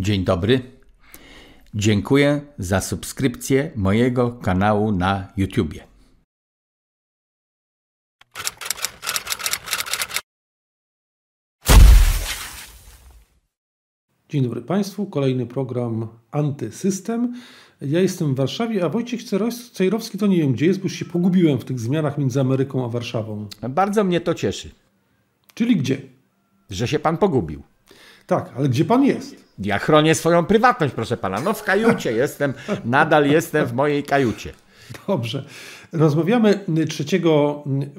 Dzień dobry. Dziękuję za subskrypcję mojego kanału na YouTubie. Dzień dobry Państwu, kolejny program Antysystem. Ja jestem w Warszawie, a Wojciech Cejrowski to nie wiem gdzie jest, bo już się pogubiłem w tych zmianach między Ameryką a Warszawą. Bardzo mnie to cieszy, Czyli gdzie? że się pan pogubił. Tak, ale gdzie Pan jest? Ja chronię swoją prywatność, proszę pana. No w kajucie jestem, nadal jestem w mojej kajucie. Dobrze. Rozmawiamy 3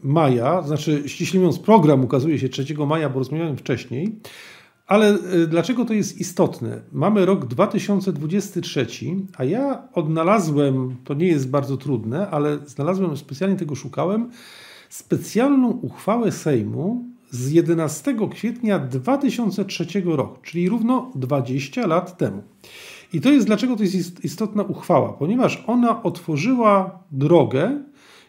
maja, znaczy ściśle mówiąc program ukazuje się 3 maja, bo rozmawiałem wcześniej. Ale y, dlaczego to jest istotne? Mamy rok 2023, a ja odnalazłem, to nie jest bardzo trudne, ale znalazłem, specjalnie tego szukałem, specjalną uchwałę Sejmu z 11 kwietnia 2003 roku, czyli równo 20 lat temu. I to jest dlaczego to jest istotna uchwała, ponieważ ona otworzyła drogę,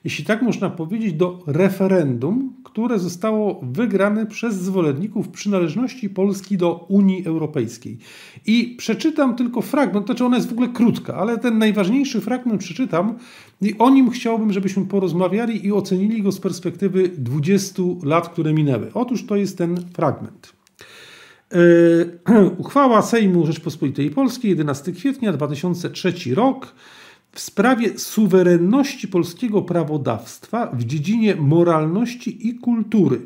jeśli tak można powiedzieć, do referendum, które zostało wygrane przez zwolenników przynależności Polski do Unii Europejskiej. I przeczytam tylko fragment, znaczy ona jest w ogóle krótka, ale ten najważniejszy fragment przeczytam i o nim chciałbym, żebyśmy porozmawiali i ocenili go z perspektywy 20 lat, które minęły. Otóż to jest ten fragment. Yy, uchwała Sejmu Rzeczpospolitej Polskiej 11 kwietnia 2003 rok w sprawie suwerenności polskiego prawodawstwa w dziedzinie moralności i kultury.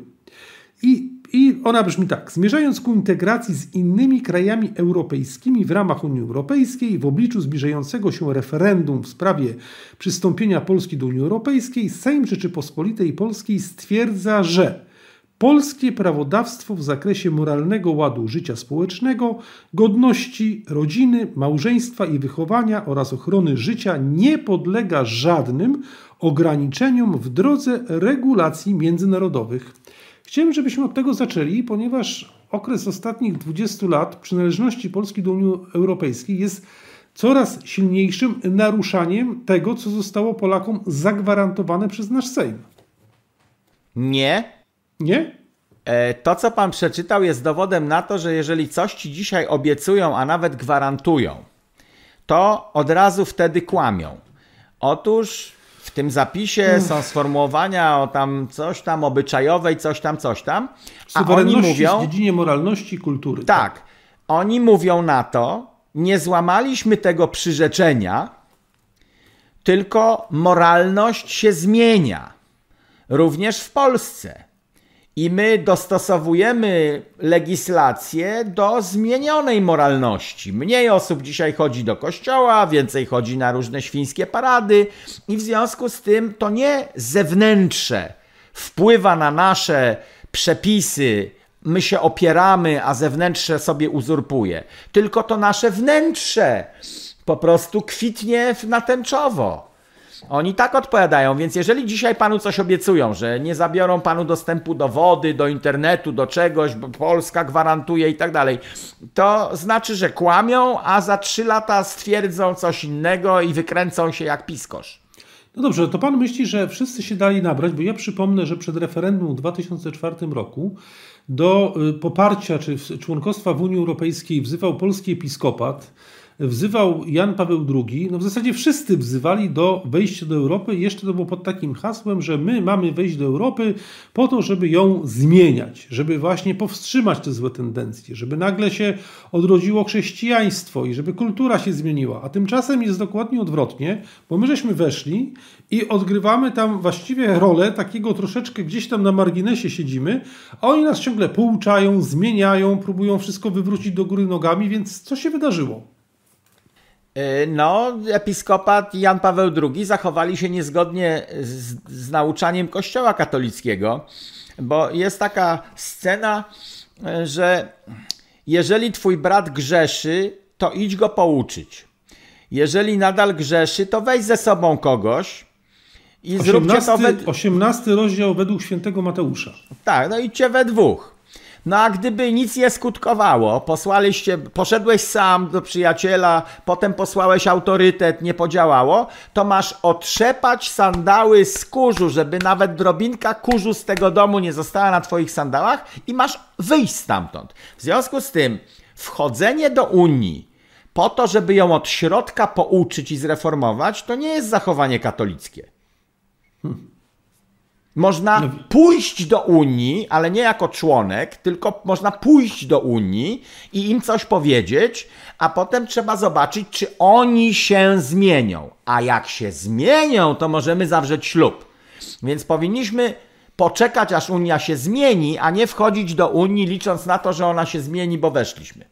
I, I ona brzmi tak: zmierzając ku integracji z innymi krajami europejskimi w ramach Unii Europejskiej, w obliczu zbliżającego się referendum w sprawie przystąpienia Polski do Unii Europejskiej, Sejm Rzeczypospolitej Polskiej stwierdza, że polskie prawodawstwo w zakresie moralnego ładu życia społecznego, godności rodziny, małżeństwa i wychowania oraz ochrony życia nie podlega żadnym ograniczeniom w drodze regulacji międzynarodowych. Chciałem, żebyśmy od tego zaczęli, ponieważ okres ostatnich 20 lat przynależności Polski do Unii Europejskiej jest coraz silniejszym naruszaniem tego, co zostało Polakom zagwarantowane przez nasz Sejm. Nie, Nie? E, To, co pan przeczytał, jest dowodem na to, że jeżeli coś ci dzisiaj obiecują, a nawet gwarantują, to od razu wtedy kłamią. Otóż w tym zapisie są sformułowania o tam coś tam obyczajowej, coś tam, coś tam. A oni mówią, w dziedzinie moralności i kultury. tak, oni mówią na to, nie złamaliśmy tego przyrzeczenia, tylko moralność się zmienia. Również w Polsce. I my dostosowujemy legislację do zmienionej moralności. Mniej osób dzisiaj chodzi do kościoła, więcej chodzi na różne świńskie parady, i w związku z tym to nie zewnętrze wpływa na nasze przepisy, my się opieramy, a zewnętrzne sobie uzurpuje, tylko to nasze wnętrze po prostu kwitnie w- na tęczowo. Oni tak odpowiadają, więc jeżeli dzisiaj panu coś obiecują, że nie zabiorą panu dostępu do wody, do internetu, do czegoś, bo Polska gwarantuje i tak dalej, to znaczy, że kłamią, a za trzy lata stwierdzą coś innego i wykręcą się jak piskosz. No dobrze, to pan myśli, że wszyscy się dali nabrać, bo ja przypomnę, że przed referendum w 2004 roku do y, poparcia czy członkostwa w Unii Europejskiej wzywał polski episkopat, wzywał Jan Paweł II, no w zasadzie wszyscy wzywali do wejścia do Europy jeszcze to było pod takim hasłem, że my mamy wejść do Europy po to, żeby ją zmieniać, żeby właśnie powstrzymać te złe tendencje, żeby nagle się odrodziło chrześcijaństwo i żeby kultura się zmieniła. A tymczasem jest dokładnie odwrotnie, bo my żeśmy weszli i odgrywamy tam właściwie rolę takiego troszeczkę gdzieś tam na marginesie siedzimy, a oni nas ciągle pouczają, zmieniają, próbują wszystko wywrócić do góry nogami, więc co się wydarzyło? Yy, No, episkopat Jan Paweł II zachowali się niezgodnie z, z nauczaniem Kościoła katolickiego, bo jest taka scena, yy, że jeżeli twój brat grzeszy, to idź go pouczyć. Jeżeli nadal grzeszy, to weź ze sobą kogoś i zróbcie to 18, we, 18 rozdział według świętego Mateusza. tak, no idźcie we dwóch. No a gdyby nic nie skutkowało, posłaliście, poszedłeś sam do przyjaciela, potem posłałeś autorytet, nie podziałało, to masz otrzepać sandały z kurzu, żeby nawet drobinka kurzu z tego domu nie została na twoich sandałach i masz wyjść stamtąd. W związku z tym Wchodzenie do Unii po to, żeby ją od środka pouczyć i zreformować, to nie jest zachowanie katolickie. Można no pójść do Unii, ale nie jako członek, tylko można pójść do Unii i im coś powiedzieć, a potem trzeba zobaczyć, czy oni się zmienią. A jak się zmienią, to możemy zawrzeć ślub. Więc powinniśmy poczekać, aż Unia się zmieni, a nie wchodzić do Unii licząc na to, że ona się zmieni, bo weszliśmy.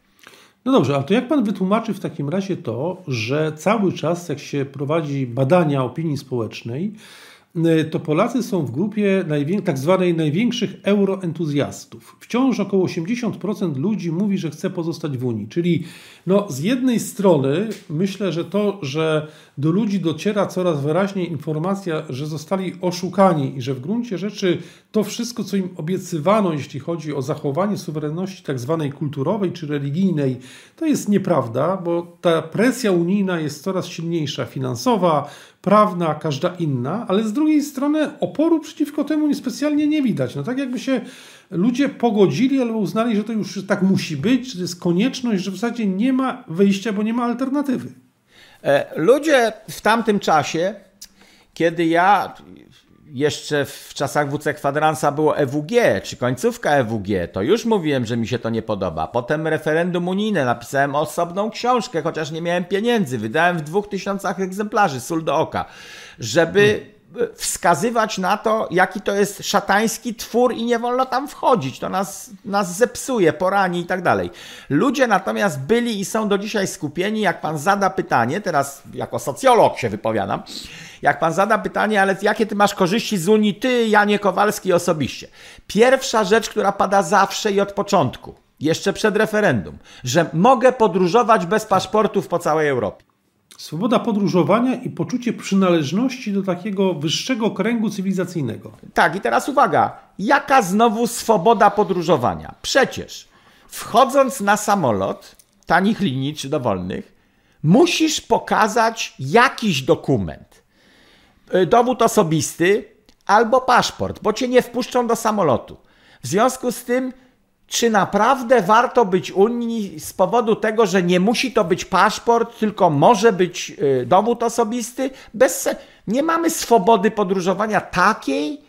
No dobrze, a to jak pan wytłumaczy w takim razie to, że cały czas, jak się prowadzi badania opinii społecznej, to Polacy są w grupie tak zwanej największych euroentuzjastów. Wciąż około 80% ludzi mówi, że chce pozostać w Unii. Czyli no, z jednej strony myślę, że to, że do ludzi dociera coraz wyraźniej informacja, że zostali oszukani i że w gruncie rzeczy to wszystko, co im obiecywano, jeśli chodzi o zachowanie suwerenności tak zwanej kulturowej czy religijnej, to jest nieprawda, bo ta presja unijna jest coraz silniejsza, finansowa, prawna, każda inna, ale z drugiej strony oporu przeciwko temu niespecjalnie nie widać. No tak jakby się ludzie pogodzili albo uznali, że to już tak musi być, że to jest konieczność, że w zasadzie nie ma wyjścia, bo nie ma alternatywy. E, ludzie w tamtym czasie, kiedy ja jeszcze w czasach WC Kwadransa było EWG, czy końcówka EWG, to już mówiłem, że mi się to nie podoba. Potem referendum unijne, napisałem osobną książkę, chociaż nie miałem pieniędzy. Wydałem w dwóch tysiącach egzemplarzy, sól do oka, żeby hmm. Wskazywać na to, jaki to jest szatański twór i nie wolno tam wchodzić. To nas, nas zepsuje, porani i tak dalej. Ludzie natomiast byli i są do dzisiaj skupieni, jak pan zada pytanie, teraz jako socjolog się wypowiadam, jak pan zada pytanie, ale jakie ty masz korzyści z Unii, ty, Janie Kowalski osobiście? Pierwsza rzecz, która pada zawsze i od początku, jeszcze przed referendum, że mogę podróżować bez paszportów po całej Europie. Swoboda podróżowania i poczucie przynależności do takiego wyższego kręgu cywilizacyjnego. Tak, i teraz uwaga, jaka znowu swoboda podróżowania? Przecież wchodząc na samolot, tanich linii czy dowolnych, musisz pokazać jakiś dokument. Y, dowód osobisty albo paszport, bo cię nie wpuszczą do samolotu. W związku z tym, czy naprawdę warto być Unii z powodu tego, że nie musi to być paszport, tylko może być y, dowód osobisty? Bez, nie mamy swobody podróżowania takiej,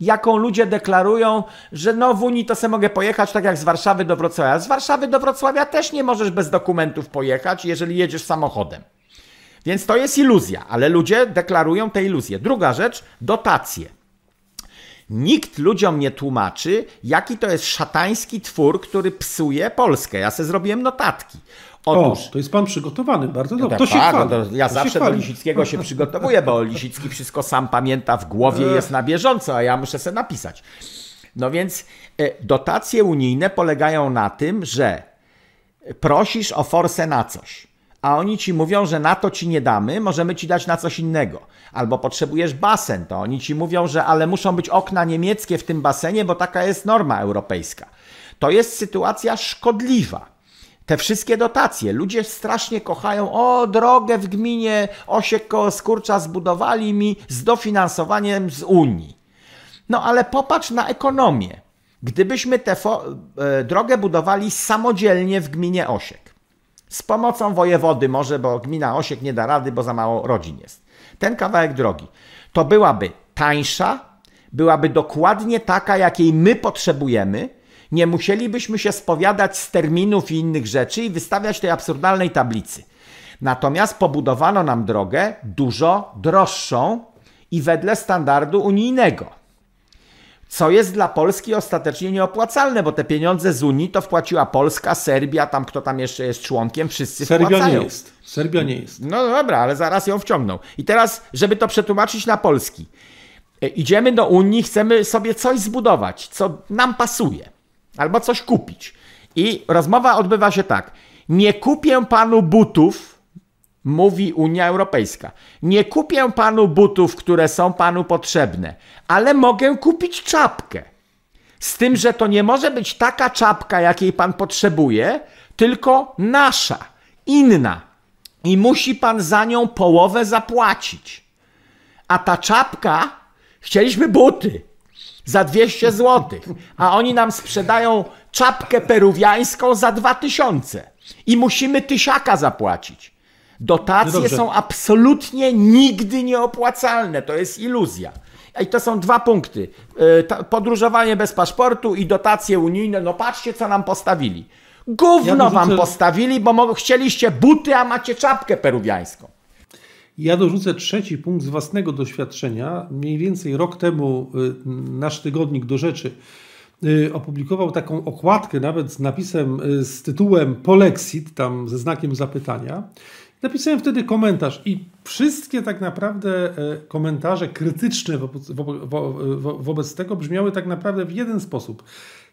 jaką ludzie deklarują, że no w Unii to se mogę pojechać tak jak z Warszawy do Wrocławia. Z Warszawy do Wrocławia też nie możesz bez dokumentów pojechać, jeżeli jedziesz samochodem. Więc to jest iluzja, ale ludzie deklarują tę iluzję. Druga rzecz, dotacje. Nikt ludziom nie tłumaczy, jaki to jest szatański twór, który psuje Polskę. Ja sobie zrobiłem notatki. Otóż, o, to jest pan przygotowany, bardzo dobrze. To, to się tak, to ja to zawsze do Lisickiego się przygotowuję, bo Lisicki wszystko sam pamięta w głowie, jest na bieżąco, a ja muszę sobie napisać. No więc e, dotacje unijne polegają na tym, że prosisz o forsę na coś a oni ci mówią, że na to ci nie damy, możemy ci dać na coś innego. Albo potrzebujesz basen, to oni ci mówią, że ale muszą być okna niemieckie w tym basenie, bo taka jest norma europejska. To jest sytuacja szkodliwa. Te wszystkie dotacje. Ludzie strasznie kochają, o, drogę w gminie Osiek koło Skurcza zbudowali mi z dofinansowaniem z Unii. No ale popatrz na ekonomię. Gdybyśmy tę e, drogę budowali samodzielnie w gminie Osiek, z pomocą wojewody może, bo gmina Osiek nie da rady, bo za mało rodzin jest. Ten kawałek drogi. To byłaby tańsza, byłaby dokładnie taka, jakiej my potrzebujemy. Nie musielibyśmy się spowiadać z terminów i innych rzeczy i wystawiać tej absurdalnej tablicy. Natomiast pobudowano nam drogę dużo droższą i wedle standardu unijnego co jest dla Polski ostatecznie nieopłacalne, bo te pieniądze z Unii to wpłaciła Polska, Serbia, tam kto tam jeszcze jest członkiem, wszyscy Serbia wpłacają. nie jest. Serbia nie jest. No dobra, ale zaraz ją wciągną. I teraz, żeby to przetłumaczyć na polski. E, idziemy do Unii, chcemy sobie coś zbudować, co nam pasuje, albo coś kupić. I rozmowa odbywa się tak. Nie kupię panu butów, mówi Unia Europejska. Nie kupię panu butów, które są panu potrzebne, ale mogę kupić czapkę. Z tym, że to nie może być taka czapka, jakiej pan potrzebuje, tylko nasza, inna. I musi pan za nią połowę zapłacić. A ta czapka, chcieliśmy buty za 200 zł, a oni nam sprzedają czapkę peruwiańską za 2000. I musimy tysiaka zapłacić. Dotacje no są absolutnie nigdy nieopłacalne. To jest iluzja. I to są dwa punkty. E, podróżowanie bez paszportu i dotacje unijne. No patrzcie, co nam postawili. Gówno ja wam postawili, bo chcieliście buty, a macie czapkę peruwiańską. Ja dorzucę trzeci punkt z własnego doświadczenia. Mniej więcej rok temu y, nasz tygodnik do rzeczy y, opublikował taką okładkę nawet z napisem, y, z tytułem Polexit, tam ze znakiem zapytania. Napisałem wtedy komentarz i wszystkie tak naprawdę e, komentarze krytyczne wobec, wobec tego brzmiały tak naprawdę w jeden sposób.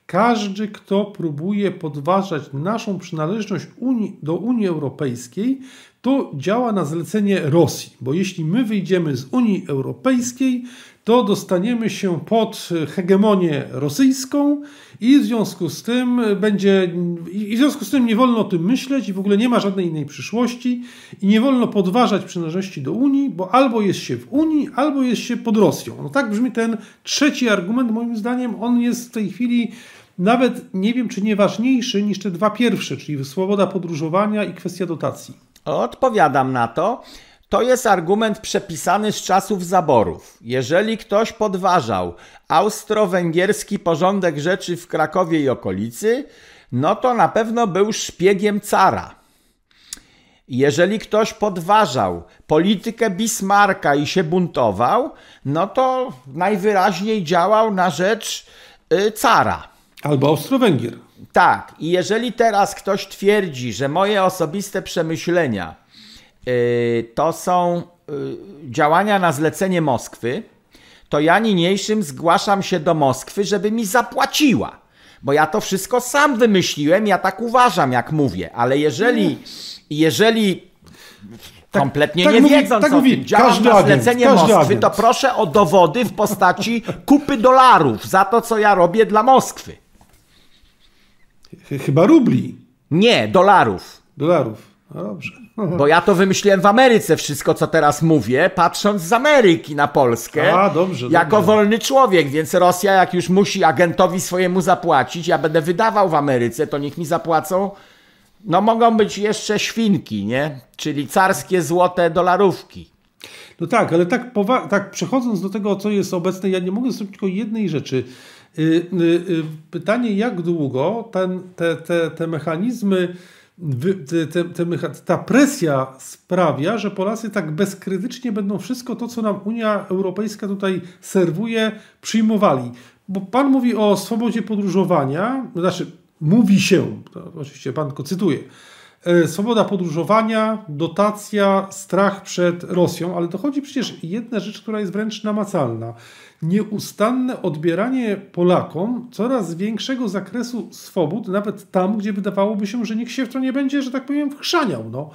Każdy, kto próbuje podważać naszą przynależność Unii, do Unii Europejskiej, to działa na zlecenie Rosji, bo jeśli my wyjdziemy z Unii Europejskiej, to dostaniemy się pod hegemonię rosyjską i w związku z tym będzie i w związku z tym nie wolno o tym myśleć i w ogóle nie ma żadnej innej przyszłości i nie wolno podważać przynależności do Unii, bo albo jest się w Unii, albo jest się pod Rosją. No tak brzmi ten trzeci argument, moim zdaniem on jest w tej chwili nawet nie wiem, czy nie ważniejszy niż te dwa pierwsze, czyli swoboda podróżowania i kwestia dotacji. Odpowiadam na to. To jest argument przepisany z czasów zaborów. Jeżeli ktoś podważał austro-węgierski porządek rzeczy w Krakowie i okolicy, no to na pewno był szpiegiem cara. Jeżeli ktoś podważał politykę Bismarcka i się buntował, no to najwyraźniej działał na rzecz y, cara. Albo Austro-Węgier. Tak. I jeżeli teraz ktoś twierdzi, że moje osobiste przemyślenia to są y, działania na zlecenie Moskwy, to ja niniejszym zgłaszam się do Moskwy, żeby mi zapłaciła. Bo ja to wszystko sam wymyśliłem, ja tak uważam, jak mówię, ale jeżeli, jeżeli tak, kompletnie tak nie mówi, wiedząc tak o mówi, tym, działam na zlecenie agent, Moskwy, agent. to proszę o dowody w postaci kupy dolarów za to, co ja robię dla Moskwy. Chyba rubli. Nie, dolarów. Dolarów. No dobrze. Bo ja to wymyśliłem w Ameryce, wszystko co teraz mówię, patrząc z Ameryki na Polskę. A, dobrze. Jako dobrze. wolny człowiek, więc Rosja, jak już musi agentowi swojemu zapłacić, ja będę wydawał w Ameryce, to niech mi zapłacą. No mogą być jeszcze świnki, nie? Czyli carskie złote dolarówki. No tak, ale tak, tak przechodząc do tego, co jest obecne, ja nie mogę zrobić tylko jednej rzeczy. Yy, yy, pytanie, jak długo ten, te, te, te mechanizmy te, te, ta presja sprawia, że Polacy tak bezkrytycznie będą wszystko to, co nam Unia Europejska tutaj serwuje, przyjmowali. Bo Pan mówi o swobodzie podróżowania, znaczy mówi się, oczywiście Pan tylko cytuje, e, swoboda podróżowania, dotacja, strach przed Rosją, ale dochodzi przecież jedna rzecz, która jest wręcz namacalna nieustanne odbieranie Polakom coraz większego zakresu swobód, nawet tam, gdzie wydawałoby się, że nikt się w to nie będzie, że tak powiem, wchrzaniał. No.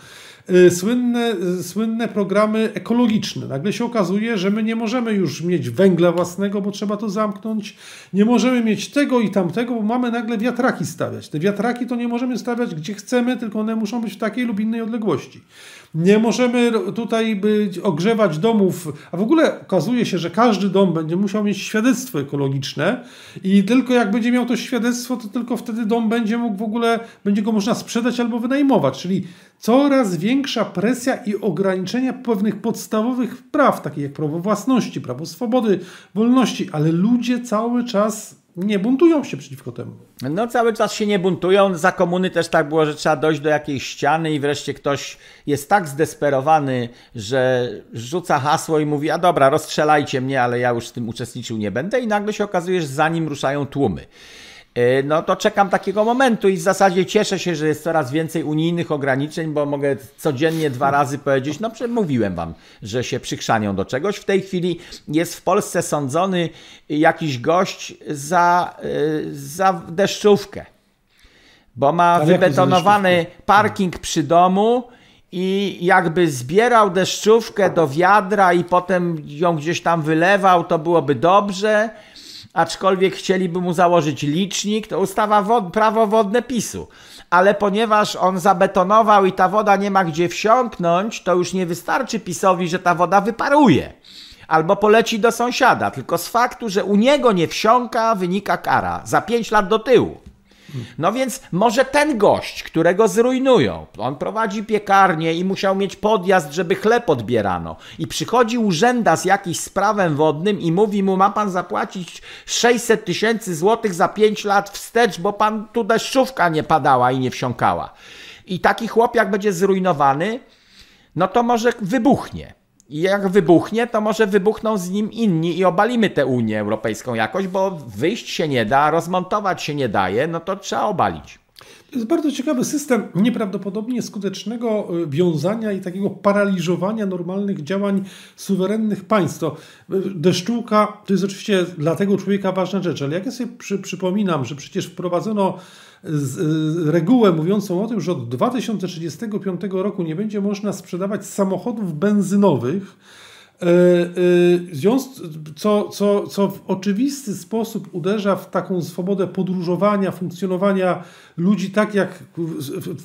Y, słynne, y, słynne programy ekologiczne. Nagle się okazuje, że my nie możemy już mieć węgla własnego, bo trzeba to zamknąć. Nie możemy mieć tego i tamtego, bo mamy nagle wiatraki stawiać. Te wiatraki to nie możemy stawiać gdzie chcemy, tylko one muszą być w takiej lub innej odległości. Nie możemy tutaj być, ogrzewać domów, a w ogóle okazuje się, że każdy dom będzie musiał mieć świadectwo ekologiczne i tylko jak będzie miał to świadectwo, to tylko wtedy dom będzie mógł w ogóle, będzie go można sprzedać albo wynajmować. Czyli coraz większa presja i ograniczenia pewnych podstawowych praw, takich jak prawo własności, prawo swobody, wolności, ale ludzie cały czas nie buntują się przeciwko temu. No cały czas się nie buntują. Za komuny też tak było, że trzeba dojść do jakiejś ściany i wreszcie ktoś jest tak zdesperowany, że rzuca hasło i mówi, a dobra, rozstrzelajcie mnie, ale ja już w tym uczestniczył nie będę i nagle się okazuje, że za nim ruszają tłumy. E, no to czekam takiego momentu i w zasadzie cieszę się, że jest coraz więcej unijnych ograniczeń, bo mogę codziennie dwa razy powiedzieć, no mówiłem wam, że się przykrzanią do czegoś. W tej chwili jest w Polsce sądzony jakiś gość za, e, za deszczówkę, bo ma wybetonowany parking przy domu i jakby zbierał deszczówkę do wiadra i potem ją gdzieś tam wylewał, to byłoby dobrze aczkolwiek chcieliby mu założyć licznik, to ustawa wod, prawo wodne PiSu. Ale ponieważ on zabetonował i ta woda nie ma gdzie wsiąknąć, to już nie wystarczy PiSowi, że ta woda wyparuje albo poleci do sąsiada, tylko z faktu, że u niego nie wsiąka, wynika kara za 5 lat do tyłu. No więc może ten gość, którego zrujnują, on prowadzi piekarnię i musiał mieć podjazd, żeby chleb odbierano. I przychodzi urzęda z jakimś sprawem wodnym i mówi mu, ma pan zapłacić 600 tysięcy złotych za 5 lat wstecz, bo pan tu deszczówka nie padała i nie wsiąkała. I taki chłop będzie zrujnowany, no to może wybuchnie. I jak wybuchnie, to może wybuchną z nim inni i obalimy tę Unię Europejską jakoś, bo wyjść się nie da, rozmontować się nie daje, no to trzeba obalić. Jest bardzo ciekawy system nieprawdopodobnie skutecznego y, wiązania i takiego paraliżowania normalnych działań suwerennych państw. To y, deszczułka to jest oczywiście dla tego człowieka ważna rzecz, ale jak ja sobie przy, przypominam, że przecież wprowadzono z, y, regułę mówiącą o tym, że od 2035 roku nie będzie można sprzedawać samochodów benzynowych, co, co, co w oczywisty sposób uderza w taką swobodę podróżowania, funkcjonowania ludzi tak jak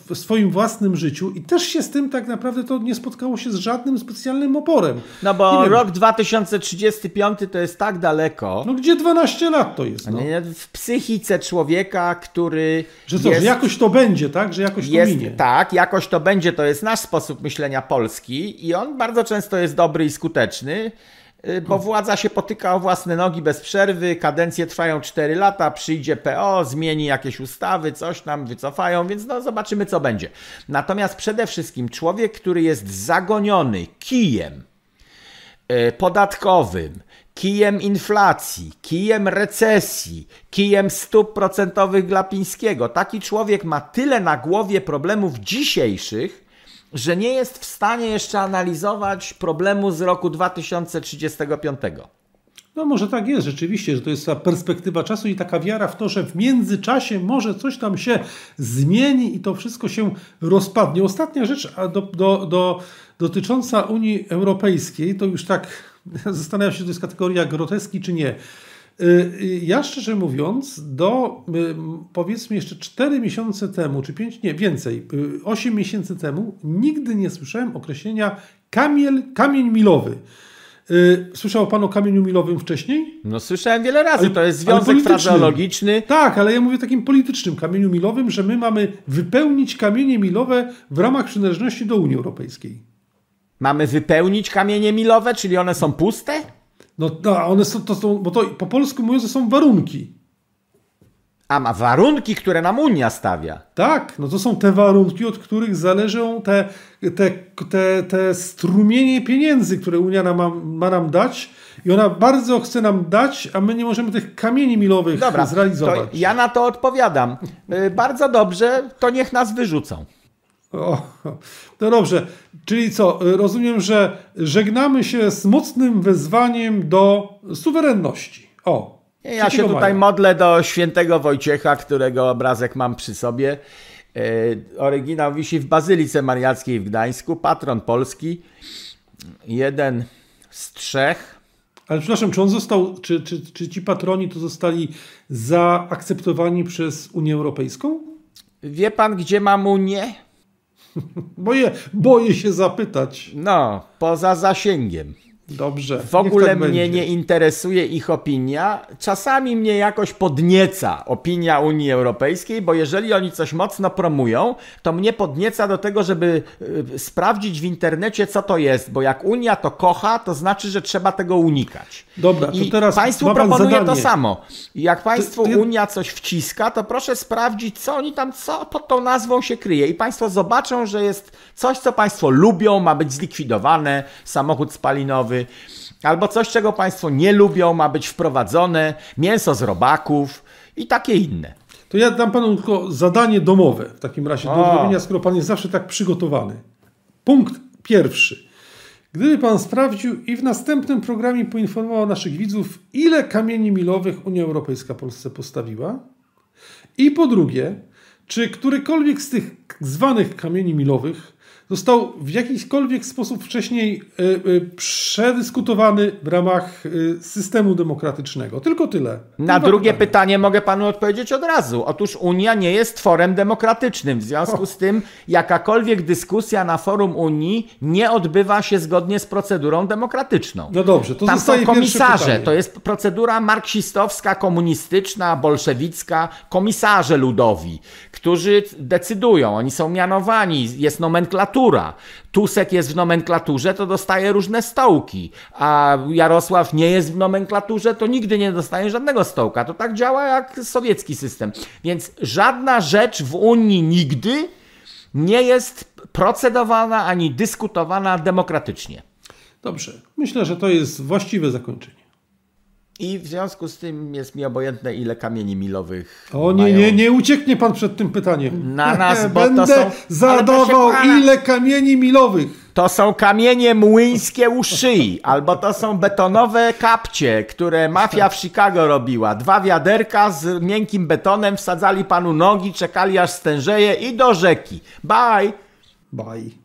w swoim własnym życiu i też się z tym tak naprawdę to nie spotkało się z żadnym specjalnym oporem. No bo rok 2035 to jest tak daleko. No gdzie 12 lat to jest? No? W psychice człowieka, który. Że co, jest, że jakoś to będzie, tak? Że jakoś jest, to minie. Tak, jakoś to będzie, to jest nasz sposób myślenia polski i on bardzo często jest dobry i skuteczny. Y, bo władza się potyka o własne nogi bez przerwy, kadencje trwają 4 lata, przyjdzie PO, zmieni jakieś ustawy, coś tam wycofają, więc no zobaczymy co będzie. Natomiast przede wszystkim człowiek, który jest zagoniony kijem y, podatkowym, kijem inflacji, kijem recesji, kijem stóp procentowych Glapińskiego, taki człowiek ma tyle na głowie problemów dzisiejszych, że nie jest w stanie jeszcze analizować problemu z roku 2035. No może tak jest rzeczywiście, że to jest ta perspektywa czasu i taka wiara w to, że w międzyczasie może coś tam się zmieni i to wszystko się rozpadnie. Ostatnia rzecz do, do, do, dotycząca Unii Europejskiej, to już tak zastanawiam się, czy to jest kategoria groteski czy nie. Y, y, ja szczerze mówiąc, do y, powiedzmy jeszcze 4 miesiące temu, czy 5, nie więcej, 8 miesięcy temu, nigdy nie słyszałem określenia kamiel, kamień milowy. Słyszał Pan o kamieniu milowym wcześniej? No słyszałem wiele razy, to jest związek frazeologiczny. Tak, ale ja mówię takim politycznym kamieniu milowym, że my mamy wypełnić kamienie milowe w ramach przynależności do Unii Europejskiej. Mamy wypełnić kamienie milowe, czyli one są puste? No, no one są, to są, bo to po polsku mówiąc, to są warunki. A ma warunki, które nam Unia stawia. Tak, no to są te warunki, od których zależą te, te, te, te strumienie pieniędzy, które Unia nam, ma, nam dać. I ona bardzo chce nam dać, a my nie możemy tych kamieni milowych Dobra, zrealizować. Ja na to odpowiadam. Y, bardzo dobrze, to niech nas wyrzucą. O, no dobrze, czyli co? Rozumiem, że żegnamy się z mocnym wezwaniem do suwerenności. O. Ja się tutaj maja. modlę do świętego Wojciecha, którego obrazek mam przy sobie. E, oryginał wisi w Bazylice Mariackiej w Gdańsku, patron Polski. Jeden z trzech. Ale przepraszam, czy on został, czy, czy, czy ci patroni to zostali zaakceptowani przez Unię Europejską? Wie pan, gdzie mam Unię? Boję, boję się zapytać. No, poza zasięgiem. Dobrze. W ogóle tak mnie będzie. nie interesuje ich opinia. Czasami mnie jakoś podnieca opinia Unii Europejskiej, bo jeżeli oni coś mocno promują, to mnie podnieca do tego, żeby y, sprawdzić w internecie, co to jest, bo jak Unia to kocha, to znaczy, że trzeba tego unikać. Dobra, to I teraz Państwu proponuję to samo. Jak Państwu ty, ty... Unia coś wciska, to proszę sprawdzić, co oni tam, co pod tą nazwą się kryje. I Państwo zobaczą, że jest coś, co Państwo lubią, ma być zlikwidowane, samochód spalinowy, albo coś, czego Państwo nie lubią, ma być wprowadzone, mięso z robaków i takie inne. To ja dam Panu tylko zadanie domowe w takim razie do zrobienia, skoro Pan jest zawsze tak przygotowany. Punkt pierwszy. Gdyby Pan sprawdził i w następnym programie poinformował naszych widzów, ile kamieni milowych Unia Europejska Polsce postawiła, i po drugie, czy którykolwiek z tych zwanych kamieni milowych został w jakikolwiek sposób wcześniej y, y, przedyskutowany w ramach y, systemu demokratycznego. Tylko tyle. Na drugie pytanie. pytanie mogę panu odpowiedzieć od razu. Otóż Unia nie jest tworem demokratycznym. W związku z tym jakakolwiek dyskusja na forum Unii nie odbywa się zgodnie z procedurą demokratyczną. No dobrze, to Tam zostaje są komisarze. To jest procedura marksistowska, komunistyczna, bolszewicka. Komisarze ludowi, którzy decydują. Oni są mianowani. Jest nomenklatura. Tusek jest w nomenklaturze, to dostaje różne stołki. A Jarosław nie jest w nomenklaturze, to nigdy nie dostaje żadnego stołka. To tak działa jak sowiecki system. Więc żadna rzecz w Unii nigdy nie jest procedowana ani dyskutowana demokratycznie. Dobrze, myślę, że to jest właściwe zakończenie. I w związku z tym jest mi obojętne, ile kamieni milowych. O nie, mają. nie, nie ucieknie pan przed tym pytaniem. Na nas, bo to Będę są- Ale zadawał pana- ile kamieni milowych. To są kamienie młyńskie u szyi, albo to są betonowe kapcie, które mafia w Chicago robiła. Dwa wiaderka z miękkim betonem, wsadzali panu nogi, czekali aż stężeje i do rzeki. Bye! Bye.